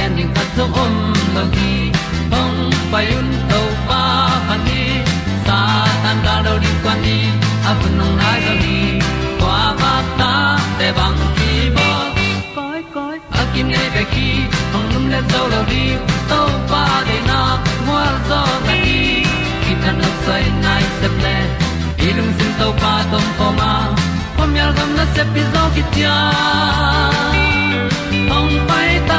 gen ding khat zo om lo gi hong pai un to pa pa ni. Sa tan da do di kwan ni a bu nong nai zo ni kwa ba ta te bang ki bo koi koi a kim nei be ki hong lum le zo lo di to pa de na mo zo ta ni ki tan no sai nai se ple ilung sin to pa tom ko ma. Pom yal gam na se pi zo ki hong pai ta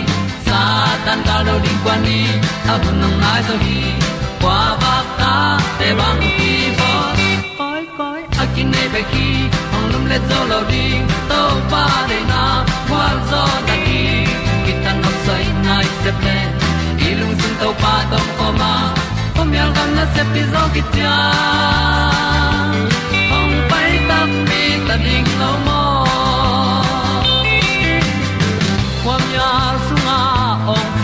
tan cao do đi qua đi, ta bu nang mai zo hi qua ba ta te bang ki bo koi koi a kin nei be ki ong lum le zo lo di to pa de na kwa zo ta ki ki tan nok sai nai se ple lung sun to pa tom ko ma. Pom yal gam na se pi zo ki tia ong pai ta mi ta ding lo mo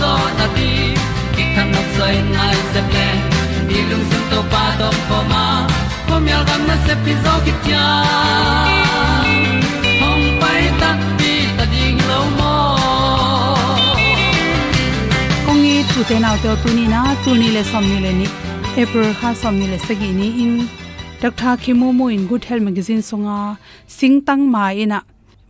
zo na ti ki kan nok sai nai se ple ni lung sun to pa do ko ma. Ko mi al gam na se pi zo ki tia hong pai ta pi ta ding lo mo kong i tu te nau te tu ni na, tu ni le som ni le ni. April ha som ni le sagi ni in. Dr khimu mo in good health magazine songa, sing tang ma ina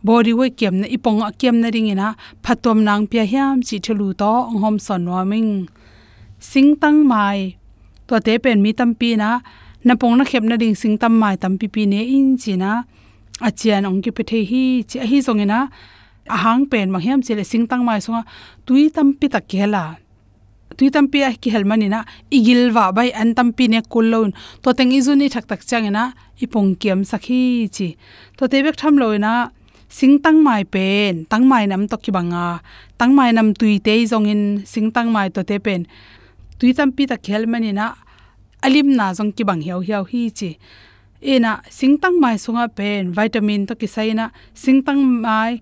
body we kem na, ipong a kem na ring ina, phatom nang pya hiam chi thulu to hom son warming sing tang mai to te pen mi tam pi na na pong na khep na ding tam mai tam pi pi ne in chi na. Achian ong ki pe the hi, chi hi song ina ahang pen ma hiam chile sing tang mai songa, tui tam pi ta kela tui tam pi a ki helmani na, igil wa bai an tam pi ne kullon to teng izuni thak tak changena ipong kiam sakhi chi. To te bek tham loina sing tang mai pen tang mai nam to ki banga tang mai nam tui te jong in sing tang mai to te pen tui tam pi ta helmani na alim na jong ki bang hiao hiao hi chi ena singtang mai sunga pen vitamin to ki saina singtang mai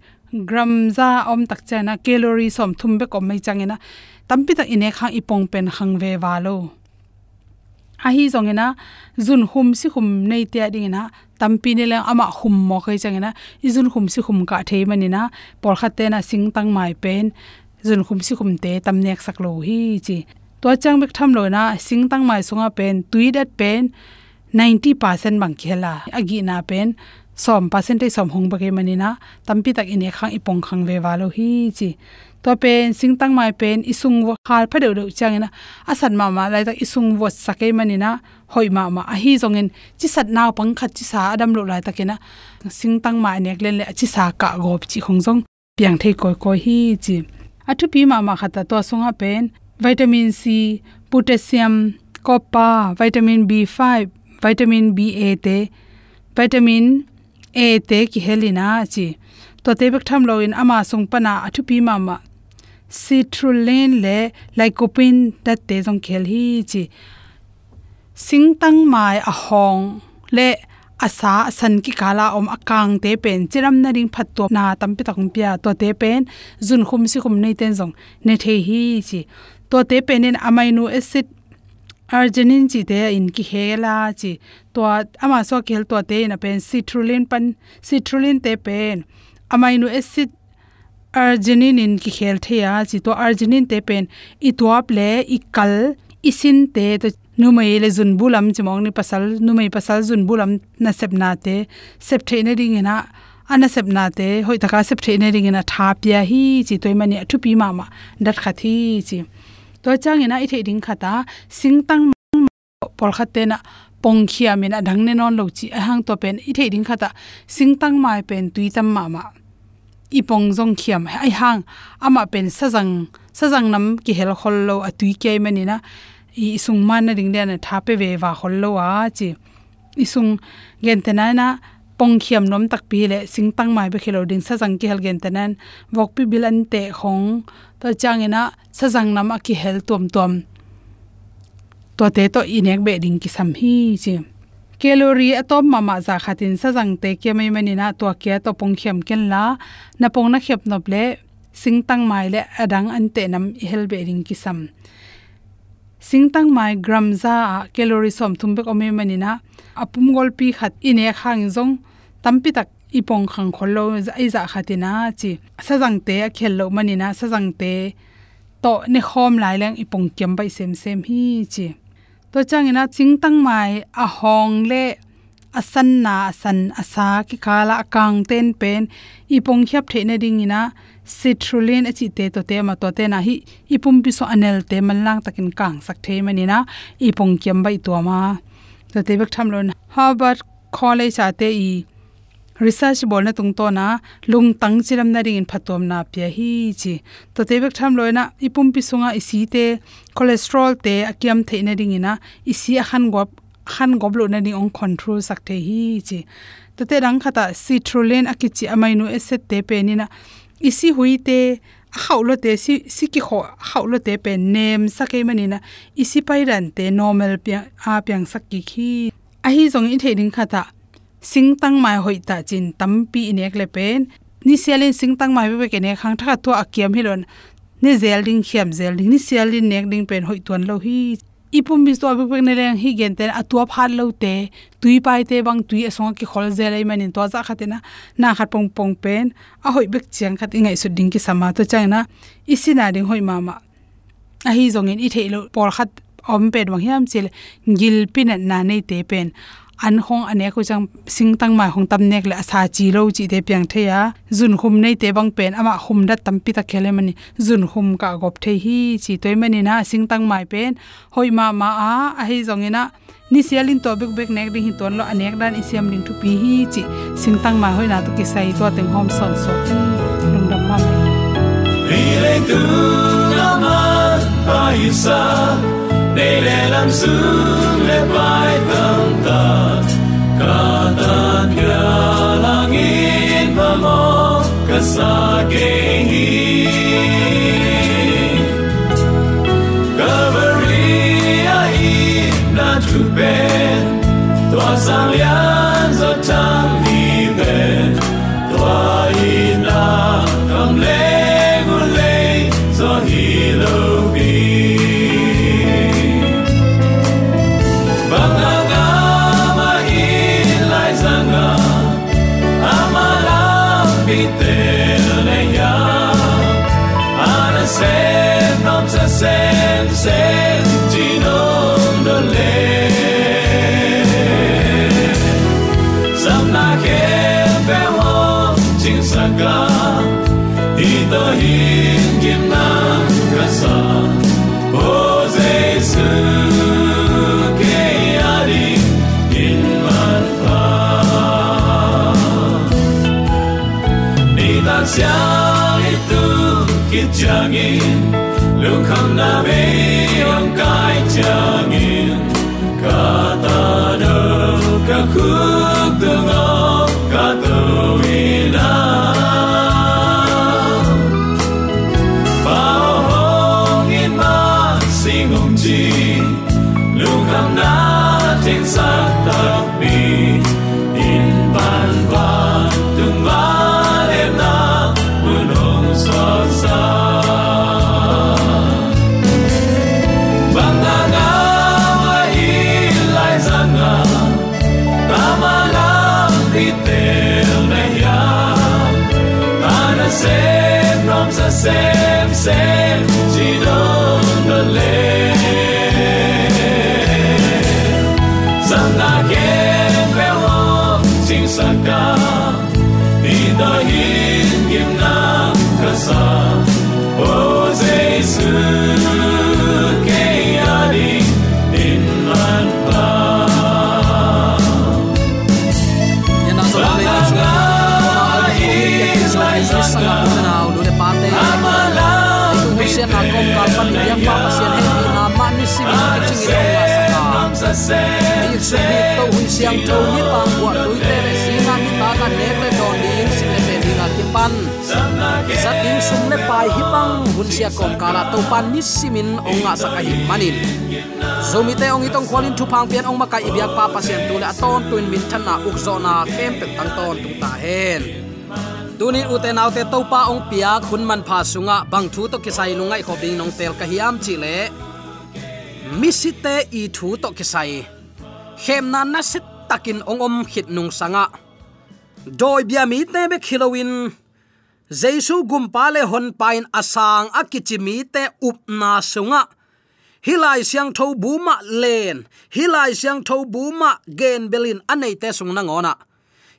gram za om tak chana calorie som thum be kom mai changena tampi ta ine khang ipong pen khang ve walo a hi zongena zun hum si hum nei te ding na tampi ne le ama hum mo khoi changena, izun hum si hum ka thei manina por kha te na sing tang mai pen, zun hum si hum te tam nek sak lo hi chi. To chang bek tham lo na, sing tang mai sunga pen, tui dat pen 90% bang khela. Agi na pen som percentage som hong ba ke manina, tampi tak ine khang ipong khang ve walo hi chi. To pen, singtang mai pen, isung wo khal pha de de changena asan ma ma lai tak isung wo sakai manina, hoi ma ma a hi zongin chi sat naw pang khat chi sa adam lo lai takena singtang ma nek len le chi sa ka gop chi khong jong piang thei koi koi hi chi. Athu pi ma ma khata to sunga pen. Vitamin c, potassium, copper, vitamin b5 vitamin ba te vitamin e te ki helina chi to te bek tham lo in ama sung pana athu pi ma ma. Citrulline le lycopene dat te jong khel hi chi sing tang mai a hong le asa san ki kala om akang te pen. Chiram na ring phat to na tam pi takung pia. To te pen jun khum si khum nei ten jong ne the hi chi to te pen in amino acid arginine chi te in ki hela chi to ama so khel to te na pen citrulline pan, citrulline te pen. Amino acid arginine in ki khel thea chi to arginine te pen, i tuap le i kal isin te to numai le zun bulam chmong ni pasal, numai pasal zun bulam na sepna te sep the na ring na ana sep na te hoi taka sep the na ring na tha pya hi chi toy mani athu ma ma dat khathi chi to chang ina i the ding khata, singtang por khate na pong khia min a dang ne non lo chi a hang to pen i the ding khata, singtang mai pen tui tam ma ma i pong jong khiam ai hang ama pen sajang sajang nam ki hel khol lo a tui ke mani na i sung man na ding den tha thape ve wa khol lo a chi. I sung gen te na na pong khiam nom tak pi le sing tang mai be khelo ding sajang ki hel gen te nan. Wok pi bil an te khong to chang ina sajang nam a ki hel tom tom to te to inek be ding ki sam hi chi. Calorie atom mama za khatin sa jang te ke mai mani na to ke to pong khem ken la na pong na khep nop le sing tang mai le adang an te nam hel be ring ki sam. Sing tang mai gram za calorie som thum be ome mani na apum gol pi khat ine khang jong tampi tak ipong khang kholo ai za khatina chi sajang te a khel lo mani na sajang te to ne khom lai leng ipong kem bai sem sem hi chi to chang ina ching tang mai a hong le asan na san asa ki kala kang ten pen ipong khyap the na ding ina citrulline achi te to te ma to te na hi ipum pi so anel te man lang takin kang sak the mani na ipong kem bai to ma to te bek tham lon harvard college ate i, research bol na tung to na lung tang chiram na ring in phatom na pya hi chi. To te bek tham loina ipum pi sunga isi te cholesterol te akiam the na ring ina isi a khan gop khan gop lo na ni ong control sak the hi chi. To te rang khata citrulline akichi amino acid te pe ni na isi hui te haulo te si si ki kho haulo te pe nem sakai mani na isi pai ran te normal pya a pyang sak ki khi a hi zong i theding khata, singtang mai hoi ta chin tampi inek le pen. Ni sialin singtang mai be ke ne khang tha to akiam hi hilon. Ne zel ding khiam zel ding ni sialin nek ding pen hoi ton lo hi ipum bis to be ne leng hi gen ten atua phar lo te, tui pai te bang tui asong ki khol zel lai manin to za khatina na khat pong pong pen, a hoi bek chiang khat ingai su ding ki sama to changna isina ding hoi mama. A hi zongin i the lo por khat om pet wang hiam chil gil pin na nei te pen an hong ane ko chang sing tang mai hong tam nek la sa chi lo chi de piang the ya. Jun khum nei te bang pen ama khum da tam pi ta khele mani. Jun khum ka gop the hi chi toy mani na sing tang mai pen. Hoi ma ma a a hi jong ina. Ni sialin to bek bek nek ding hi ton lo anek dan isiam ling thu pi hi chi. Sing tang mai hoi na to ki sai to teng hom son so lung dam ma ri le tu na ma pa isa để lệ làm sương lệ bài tâm ta kasageni 장인 룩함 나베 영감 pi te le ya ta na se siang tho ni pang buat lui te le singa ni ta ka nek le don ding sin le te ding kim pan. Sang na sa ding sum le pai hi pang hun sia kom kala to pan ni simin ong nga sa ka hi manin zomi te ong itong kwalin thu pang pian ong makai ibyak pa pasien tu le aton tuin min than na uk zo na kem pe tang ton tu ta hen te nau te to pa ong piak khun man pha sunga bang thu to kisai nungai khop ding nong tel ka hiam chi le misite i thu to kisai khem na na sit takin ong om khit nung sanga. Doi bia mi te be khilowin. Jesu gumpa le hon pain asang akichimi te upna sunga. Hilai siang tho buma len. Hilai siang tho buma gen belin anei te sung na ngona.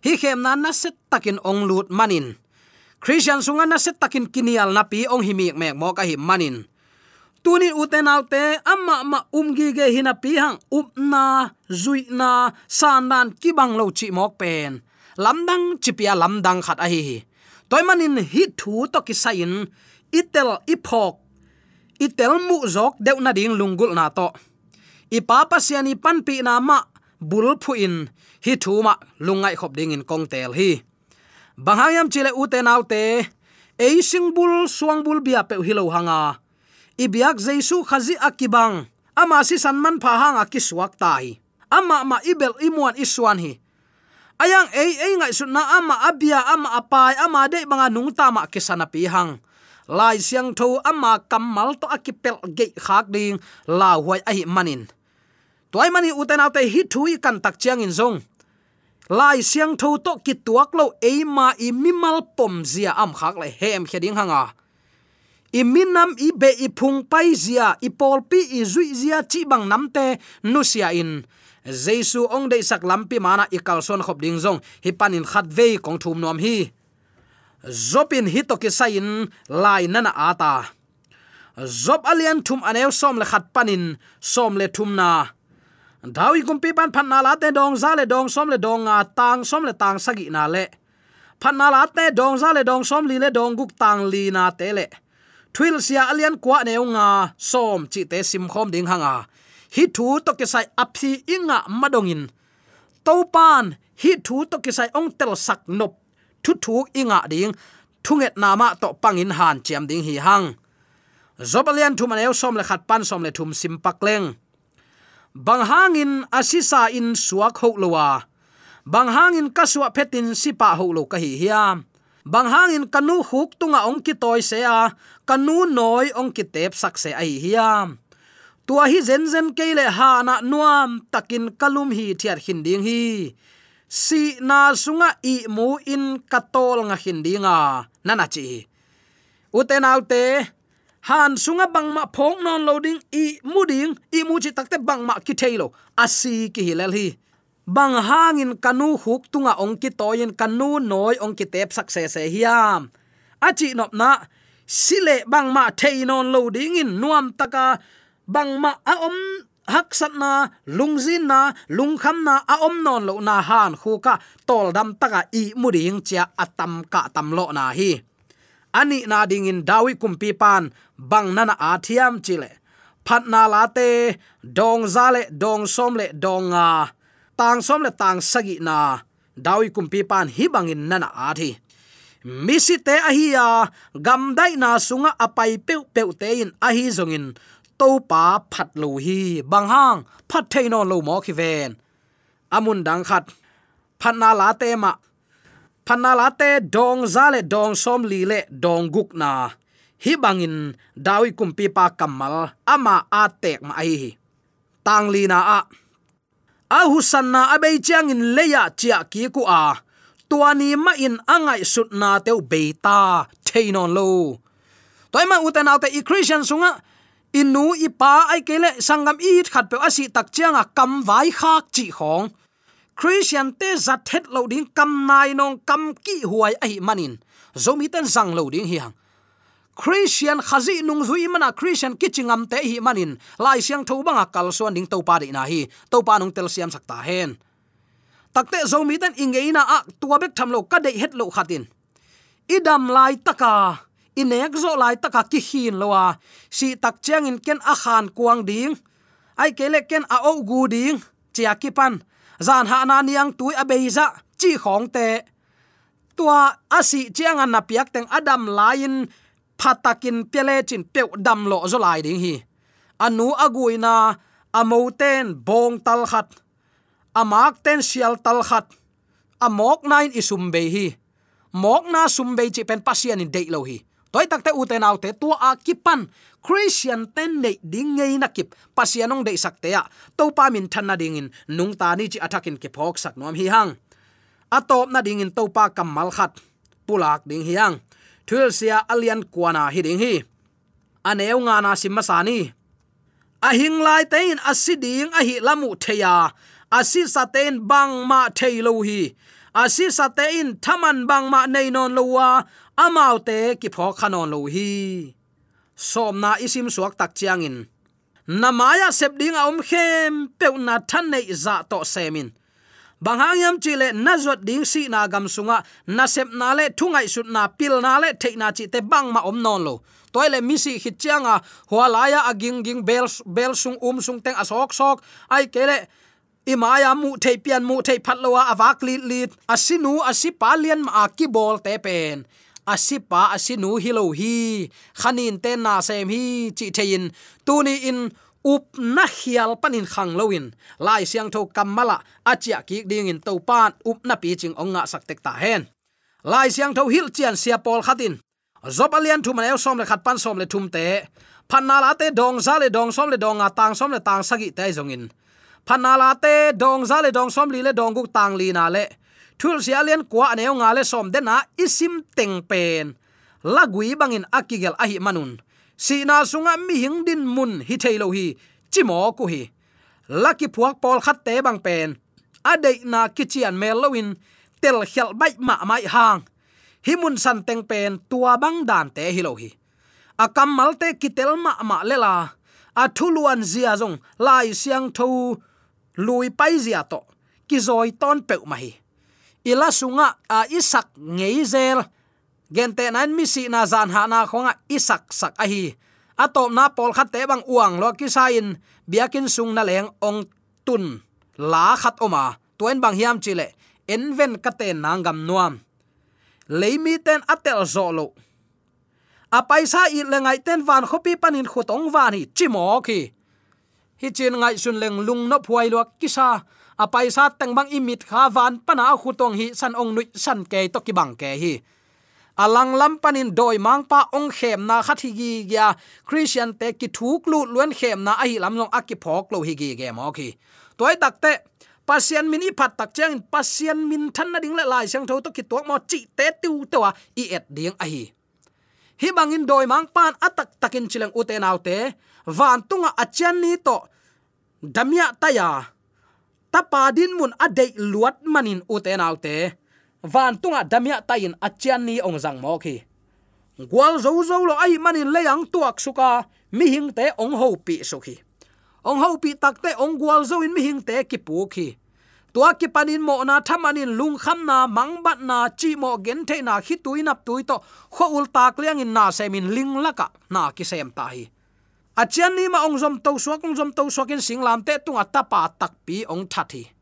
Hi khem na na set takin ong lut manin. Christian sunga na set takin kinial na pi ong himi mek mo ka hi manin tunin uten autte amma ma umgi ge hina pi hang upna zuina sanan kibang lo chi mok pen. Lamdang, chipia lamdang khat a hi. Toy manin hi thu to ki sain itel iphok, itel mu zok deu na ding lungul na to. Ipa pasiani panpi na ma bul phu in hi thu ma lungai khop ding in kong tel hi. Banghayam chile uten autte eising bul, suang bul bia pe hilo hanga ibiak jaisu khazi akibang. Ama si sanman pha hang ki tai ama ma ibel imuan iswan hi. Ayang ei ei ngai su na ama abia ama apai, ama de banga nung ta ma kisana pi hang lai siang tho ama kamal to akipel ge khak ding. La huai ahi manin. Toy mani uten autte hi thui kan tak chiang in zong. Lai siang tho to ki tuak lo ei ma i mimal pom zia am khak le hem kheding hanga i minam i be i phung pai zia i pol pi i zui zia chi bang namte nu sia in. Jesu ong dei sak lampi mana i kalson khop ding zong, hi panin khat ve kong thum nom hi. Zopin hi to ki sain lai nana ata. Zop alian thum anew som le khat panin, som le thum na. Dawi kumpi pan phan na la te dong, za le dong, som le dong a tang, som le tang sagi na le. Phan na la te dong, za le dong, som li le dong, guk tang li na te le thuil sia alian kwa neu nga som chi te sim khom ding hanga. Hi thu to ke sai aphi inga madongin. To pan hi thu to ke sai ong tel sak nop. Thu thu inga ding, thunget nama to pangin han chiam ding hi hang. Zobalian thu maneu som le khat pan som le thum sim pak leng. Bang hangin asisa in suak ho lowa bang hangin kaswa phetin sipa ho lo ka hi hiam bang hangin kanu huk tunga ong ki toy se a, kanu noi ong ki tep sak se ai hiam tua hi zen zen keile ha na nuam, takin kalum hi thiar hin ding hi. Si na sunga i mu in katol nga hin dinga nana chi. Uten autte, han sunga bangma phong non loading i muding i mu chi takte bangma ki thailo asi ki hilal hi bang hangin kanu huk tunga ong ki toyin kanu noi ong ki tep sak se se hiam. Achi nop na, sile bangma theinon loading in nuam taka bangma a om hak sat na, lungzin na lungkham na, a om non lo na han khu ka tol dam taka i muding chia atam ka tam lo na hi. Ani na ding in dawi kumpi pan, bang nana athiam chile. Phatna late dong zale dong som le, dong a tang som le tang sagi na, dawi kumpi pan hi bangin nana athi misite ahia gamdai na sunga apai pe pe te in ahi zongin to pa phat lo hi, bang hang, phat theino lo mo khi ven. Amun dang khat phanna la te ma. Phanna la te dong za le dong som li le dong guk na. Hi bangin dawi kumpi pa kamal, ama a tek ma ai tang li na a a husan na abei chiang in leya chia ki ku a. Tuani ma in angai sut na teu beta theinon lo. Toy ma uten autte i christian sunga, inu ipa ai kele sangam i khat pe asi tak chianga kam vai khak chi khong christian te zat het lo ding kam nai nong kam ki huai ai manin. Zomi ten zang lo ding hiang christian khazi nung zui mana, christian kichingam te hi manin, lai siang tho banga kal so ning to pa de na hi to pa nung tel siam sakta hen. Takte zomi ten ingeina a tua bek tham lo ka de het lo khatin idam lai taka, inek zo lai taka ki hin lowa si tak chang in ken a khan kuang ding, ai kele ken a o gu ding, chia ki pan, zan ha na niang tui a beiza chi khong te. Tua asi chiang an na piak teng adam lain phatakin pele chin peu dam lo zo lai ding hi. Anu aguina amoten bong tal khat. Amak ten sial tal khat. Amok nine isum be hi. Mok na sum be chi pen pasian in dei lo hi. Toy takte uten autte tu a kipan christian ten ne ding ngei na kip. Pasianong dei sakte ya to pa min than na ding in. Nung ta ni chi attacking ke phok sak nom hi hang. Atop na ding in to pa kamal khat. Pulak ding hi hang thul sia alian kwana hi. Ding hi aneu nga na sim masani a hing lai tein a siding a hi lamu theya asi saten bang ma theilo hi. Asi saten thaman bang ma nei non lowa amau te ki pho khanon lo hi. Som na isim suak tak chiang in. Namaya sep ding om khem peuna na than nei za to semin banghayam chile na zot ding si na gam sunga, na sep na le thungai sut na pil na le the na chi te bang ma om non lo. Toile mi si khit changa hualaya aging ging bel bel sung um sung teng asok sok ai kele imaya mu thei pian mu thei phatlowa awak lit lit. Asinu asipa lian ma ki bol te pen. Asipa asinu hilo hi khanin te na sem hi chi thein. Tuni in up na hial panin khang loin lai siang tho kamala achia ki ding in topan up na pi ching onga saktek ta hen. Lai siang tho hil chian sia pol khatin. Zop alian thu man som le khat pan som le thum te. Phan na la te dong za le dong som le dong a tang som le tang sagi te zong in. Na la te dong za le dong som li le dong guk tang li na le. Thul sia lian kwa ne nga le som de na isim teng pen. Lagui bangin akigel ahi manun si na sunga mi hing din mun hi thailo hi. Chimo ku hi. Laki phuak pol khat te bang pen. Adei na kichian mel lowin tel khel bai ma mai hang. Hi mun san teng pen tua bang dan te hi. Lo hi akam mal te kitel ma ma lela a thuluan zia zong lai siang tho. Lui pai zia to. Ki zoi ton pe ma hi. Ila sunga a isak ngeizel zel gente nan mi si na zan ha na khonga isak sak a hi. Atop na pol khat te bang uang lo ki sain. Biakin sung na leng ong tun. La khat oma. Tuen bang hiam chile. Enven katen nangam nuam. Leimi ten atel zolo a paisa i lengai ten van khopi panin khutong van chimo ki hi chin ngai sun leng lung no phuai lo kisa a paisa teng bang imit kha van pana khutong hi san ong nui san ke to ki bang ke hi alang lam panin doi mang pa ong khem na khathi gi ya christian te ki thuk lu luen khem na ai lam long aki phok lo hi gi ge mo ki toy tak te pasian min i phat tak chang pasian min than na ding la lai sang tho to ki tok mo chi te tu to wa i et ding a hi hi bangin doi mang pan atak takin chilang uten autte van tunga achan ni to damya taya. Tapadin mun adei luat manin uten autte van tunga damya tayin achian ni ong zang mo khi. Gwal zo zo lo ai manin leyang tuak suka, mi hing te ong ho pi su khi. Ong ho pi tak te ong gwal zo in mi hing te ki pu khi. Tua ki panin mo na thamanin lung kham na, mang bat na, chi mo gen the na, khi tui nap tui to, kho ul tak liang in na semin ling laka na ki sem ta hi. Achian ni ma ong zom to suak, ong zom to suak in singlam te tunga tapa tak pi ong thathi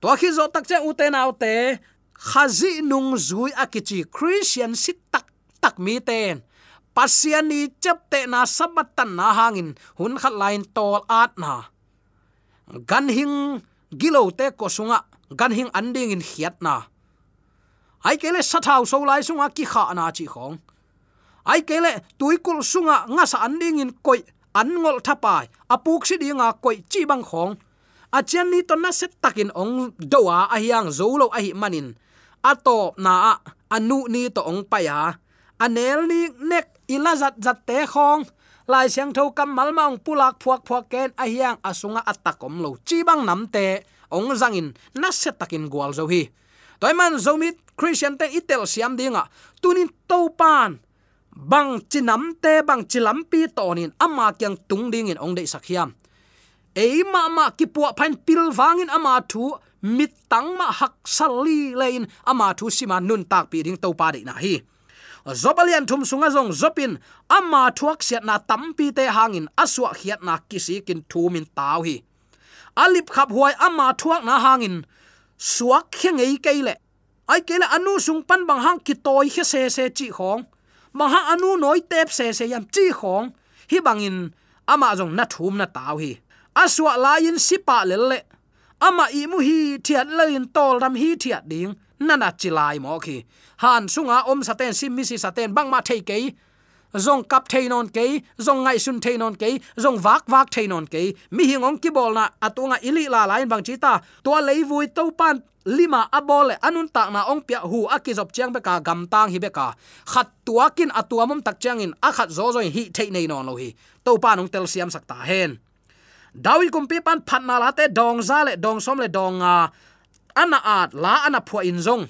to khi zo tak che u te nau te khazi nung zui akichi christian sit tak tak mi ten. Pasian chepte na sabatan na hangin, hun khat line tol at na. Gan hing gilo te ko sunga, gan hing anding in khiat na. Ai kele sathau so lai sunga ki kha na chi khong. Ai kele tuikul sunga nga sa anding in koi, an ngol thapai, apuk si dinga koi chi bang khong. Achian ni to na set takin ong dowa ahiang zolo ahi manin atop na anu ni to ong pa ya anel ni nek ila zat zat te khong. Lai siang tho kam mal maung pulak phuak phuak ken ahiang asunga atakom lo chi bang nam te ong zangin na se takin gwal zo hi. Toy man zomit christian te itel siam dinga tunin to pan. Bang chinam te, bang chilam pi tonin ama kyang tung ding in ong de sakhiam ei ma ma ki pu phan pil wangin ama thu mit tang ma hak sali lein, ama thu sima nun tak pi ding to pa de na hi. Zobalian thum sunga zong zopin ama thuak siat na tampi te hangin aswa khiat na kisi kin thumin taw hi. Alip khap huai, ama thuak na hangin suak khengei keile ai kele anu sung pan bang hang ki toy khe se se chi khong. Bang hang anu noi tep se se yam chi khong. Hi bangin ama zong na thum na taw hi. Aswa lain sipa lele ama i mu hi thiat lein tol ram hi thiat ding. Nana chilai mo khi. Han sunga om saten sim mi si saten bang ma thei ke zong kap thei non ke zong ngai sun thei non ke zong vak vak thei non ke mi hingong ki bol na atunga ili la lain bang chita to lei vui to pan, lima abole anun tak na ong pia hu akizop chiang be ka gam tang hi be ka khat tuakin atuamum tak chiang in akhat zo zo hi thei nei non lo hi. To pa nong tel siam sakta hen dawi kumpi pan phat na la te dong za le dong som le dong, a, ana at la ana phua in zong.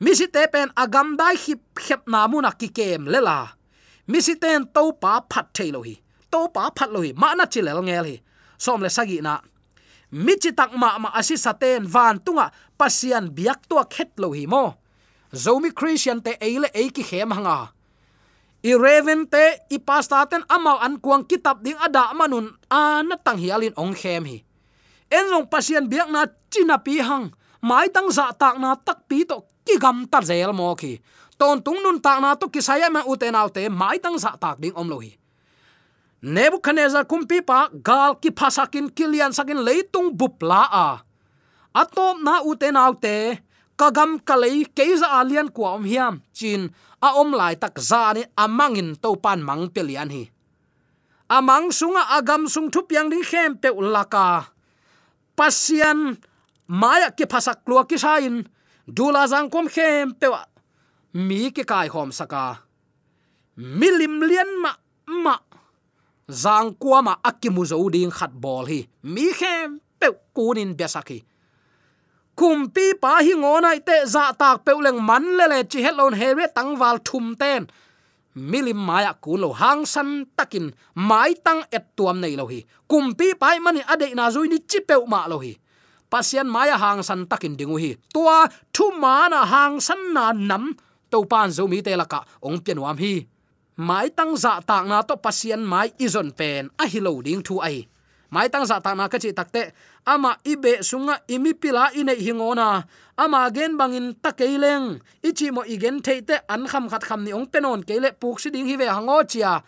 Mi si te pen agam dai hi khep na mu na ki kem le la. Mi si ten to pa phat thailo hi. To pa phat lo hi. Ma na chilel ngel hi. Som le sagi na. Mi chi tak ma ma asi saten van tunga pasian biak to khet lo hi mo. Zomi christian te eile e ki khem hanga i raven te, i pasta ten amal an kuang kitab ding ada manun ana tang hialin ong khem hi. En long pasian biak na china pi hang, mai tang za tak na tak pi to ki gam ta zel mo ki ton tung nun tak na to ki saya ma uten autte mai tang za tak ding om lo hi. Nebuchadnezzar kumpi pa, gal ki phasakin kilian sakin leitung bupla a. Atom na uten autte kagam kalei keiza alian kwa om hiam, chin a om lai tak za ni amangin to pan mang pelian hi. Amang sunga agam sung thup yang ding khem pe ulaka pasian, maya ki phasak klua ki sain dula jang kom khem pewa mi ki kai hom saka milim lian ma ma. Zang kwa ma akimu zo ding khat bol hi. Mi khem pe kunin besaki kumpi pa hi ngonai te za tak peuleng man le le chi helon here tangwal thum ten. Milim maya kulo hang san takin, mai tang et tuam nei lo hi. Kumpi pai mani ade na zui ni chi peu ma lo hi. Pasian maya hang san takin dingu hi. Tua thu mana hang san na nam to pan zo mi te laka ong pian wam hi. Mai tang za tak na to pasian mai izon pen a hilo ding thu ai. Mai tang za tak na ka chi takte ama ibe sunga imi pila ine hingona. Ama gen bangin takeileng ichi mo igen theite an kham khat kham ni ong penon kele puk si ding hi ve hango chia.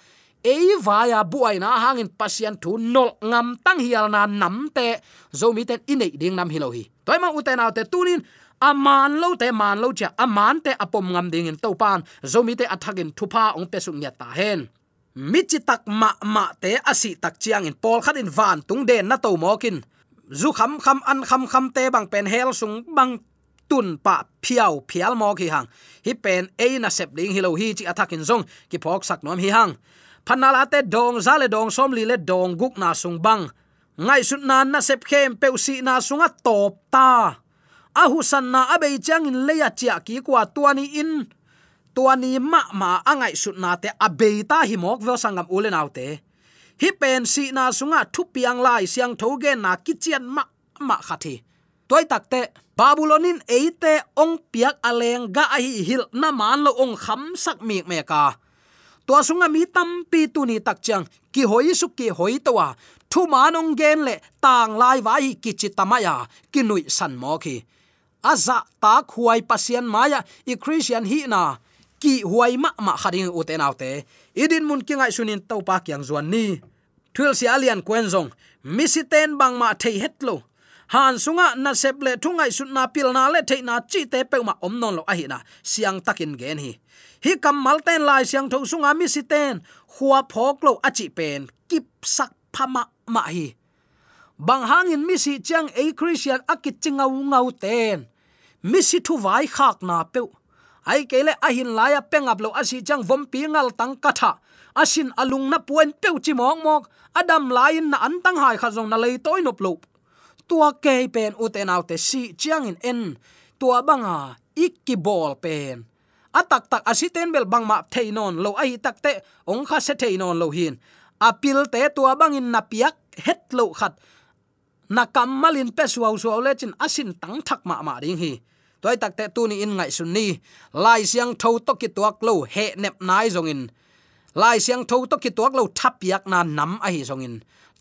Ei vaya buai na hangin pasian thu nol ngam tang hial na nam te. Zomi ten ine ding nam hilohi. Toy ma uten autte tunin aman lo te man lo cha aman te apom ngam ding in topan. Zomi te athagin thupa ong pesung nya ta hen. Michi tak ma ma te asi tak chiang in pol khat in van tung den na to mokin zu kham kham an kham kham te bang pen hel sung bang tun pa phiao phial mo ki hang. Hi pen e na sep ding hilo hi chi athakin zong. Ki phok sak nom hi hang. Phanala te dong zale dong, som li le dong, guk na sung bang. Ngai sut na na sep khem pe si na sunga top ta. Ahu san na abe chang in leya chia ki kwa tuani in. Tuani ma ma angai sut na te abe ta hi mok ve sangam ulen autte hi pen si na sunga thu piang lai siang thoge na kichian ma ma khathi toy takte babylonin eite ong piak aleng ga hi hil na man lo ong kham sak mi me ka. To sunga mi tam pi tu ni tak chang ki hoi su ki hoi to wa. Thu manong gen le tang lai vai ki chi tamaya ki nui san mo ki aza ta khuai pasian maya i christian hi na ki huai ma ma khading uten autte idin mun kingai sunin to pa kyang zuan ni. Thil si alian kwenzong misiten bang ma thei het lo. Han sunga na sep le thungai sut na pil na le thei na chi te pe ma om non lo a hi na. Siang takin gen hi. Hi kam mal ten lai siang tho sunga misiten huwa phok lo a chi pen. Kip sak phama ma hi. Bang hangin mi si chang a christian akit chingau ngau ten. Mi si thu vai khak na peu ai kele a hin laya pengap lo asi chang vom pi ngal tang katha asin alung na puen peu chi mok mok adam lain na an tang hai kha jong na lei toy nop lo tua ke pen uten autte si chiang in en. Tua banga ikki bol pen atak tak asiten bel bang ma theinon lo ai takte ong kha se theinon lo hin apil te tua bangin na piak het lo khat na kamalin pe suaw suaw le chin asin tang thak ma ma ding hi toy takte tu ni in ngai sun ni. Lai siang tho to ki tuak lo he nep nai zong in. Lai siang tho to ki tuak lo thap yak na nam a hi zong in.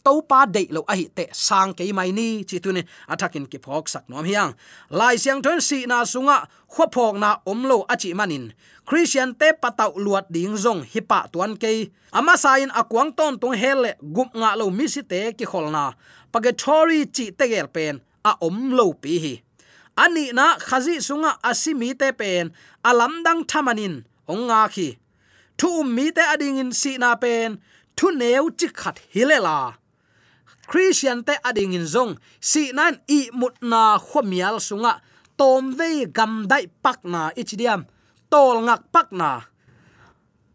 To pa de lo a hi te sang ke mai ni, chi tu ni. Athakin ki phok sak nom hiang. Lai siang thon si na sunga khwa phok na om lo a chi manin christian te patau luat ding zong hipa tuan ke ama sain akwang ton tung hele gup nga lo mi si te ki kholna pagatory chi te gel pen, a om lo pi hi ani na khazi sunga asimi te pen, alam dang thamanin ong khi. Thu um mi te ading in si na pen, thu neu chi khat hilela christian te ading in zong, si nan i mut na khomial sunga, tom ve gam dai pak na ichidiam, tol ngak pak na.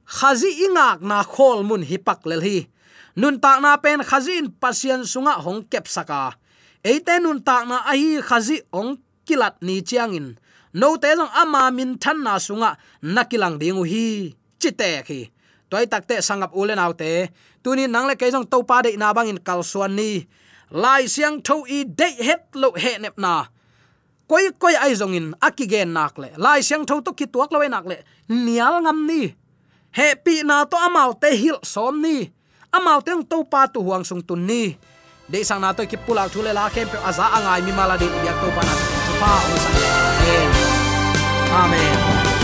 Khazi ingak na khol mun hi pak lel hi. Nun tak na pen khazin pasien sunga hong kep saka. Eite nun tak na ahi khazi ong kilat ni chiangin. No te jong ama min than na sunga nakilang dingu hi chite khi. Toy takte sangap ulen autte tuni nangle ke jong topa de na bangin kalsuan ni. Lai siang tho i de het lo he nep na. Koi koi ai jong in akigen nak le. Lai siang tho to ki tuak lo e nak le. Nial ngam ni. He pi na to amau te hil som ni. Amau te to pa tu huang sung tun ni. De sang na to ki pulak thule la kem pe aza angai mi mala de ya to pa na pa o sang amen. Amen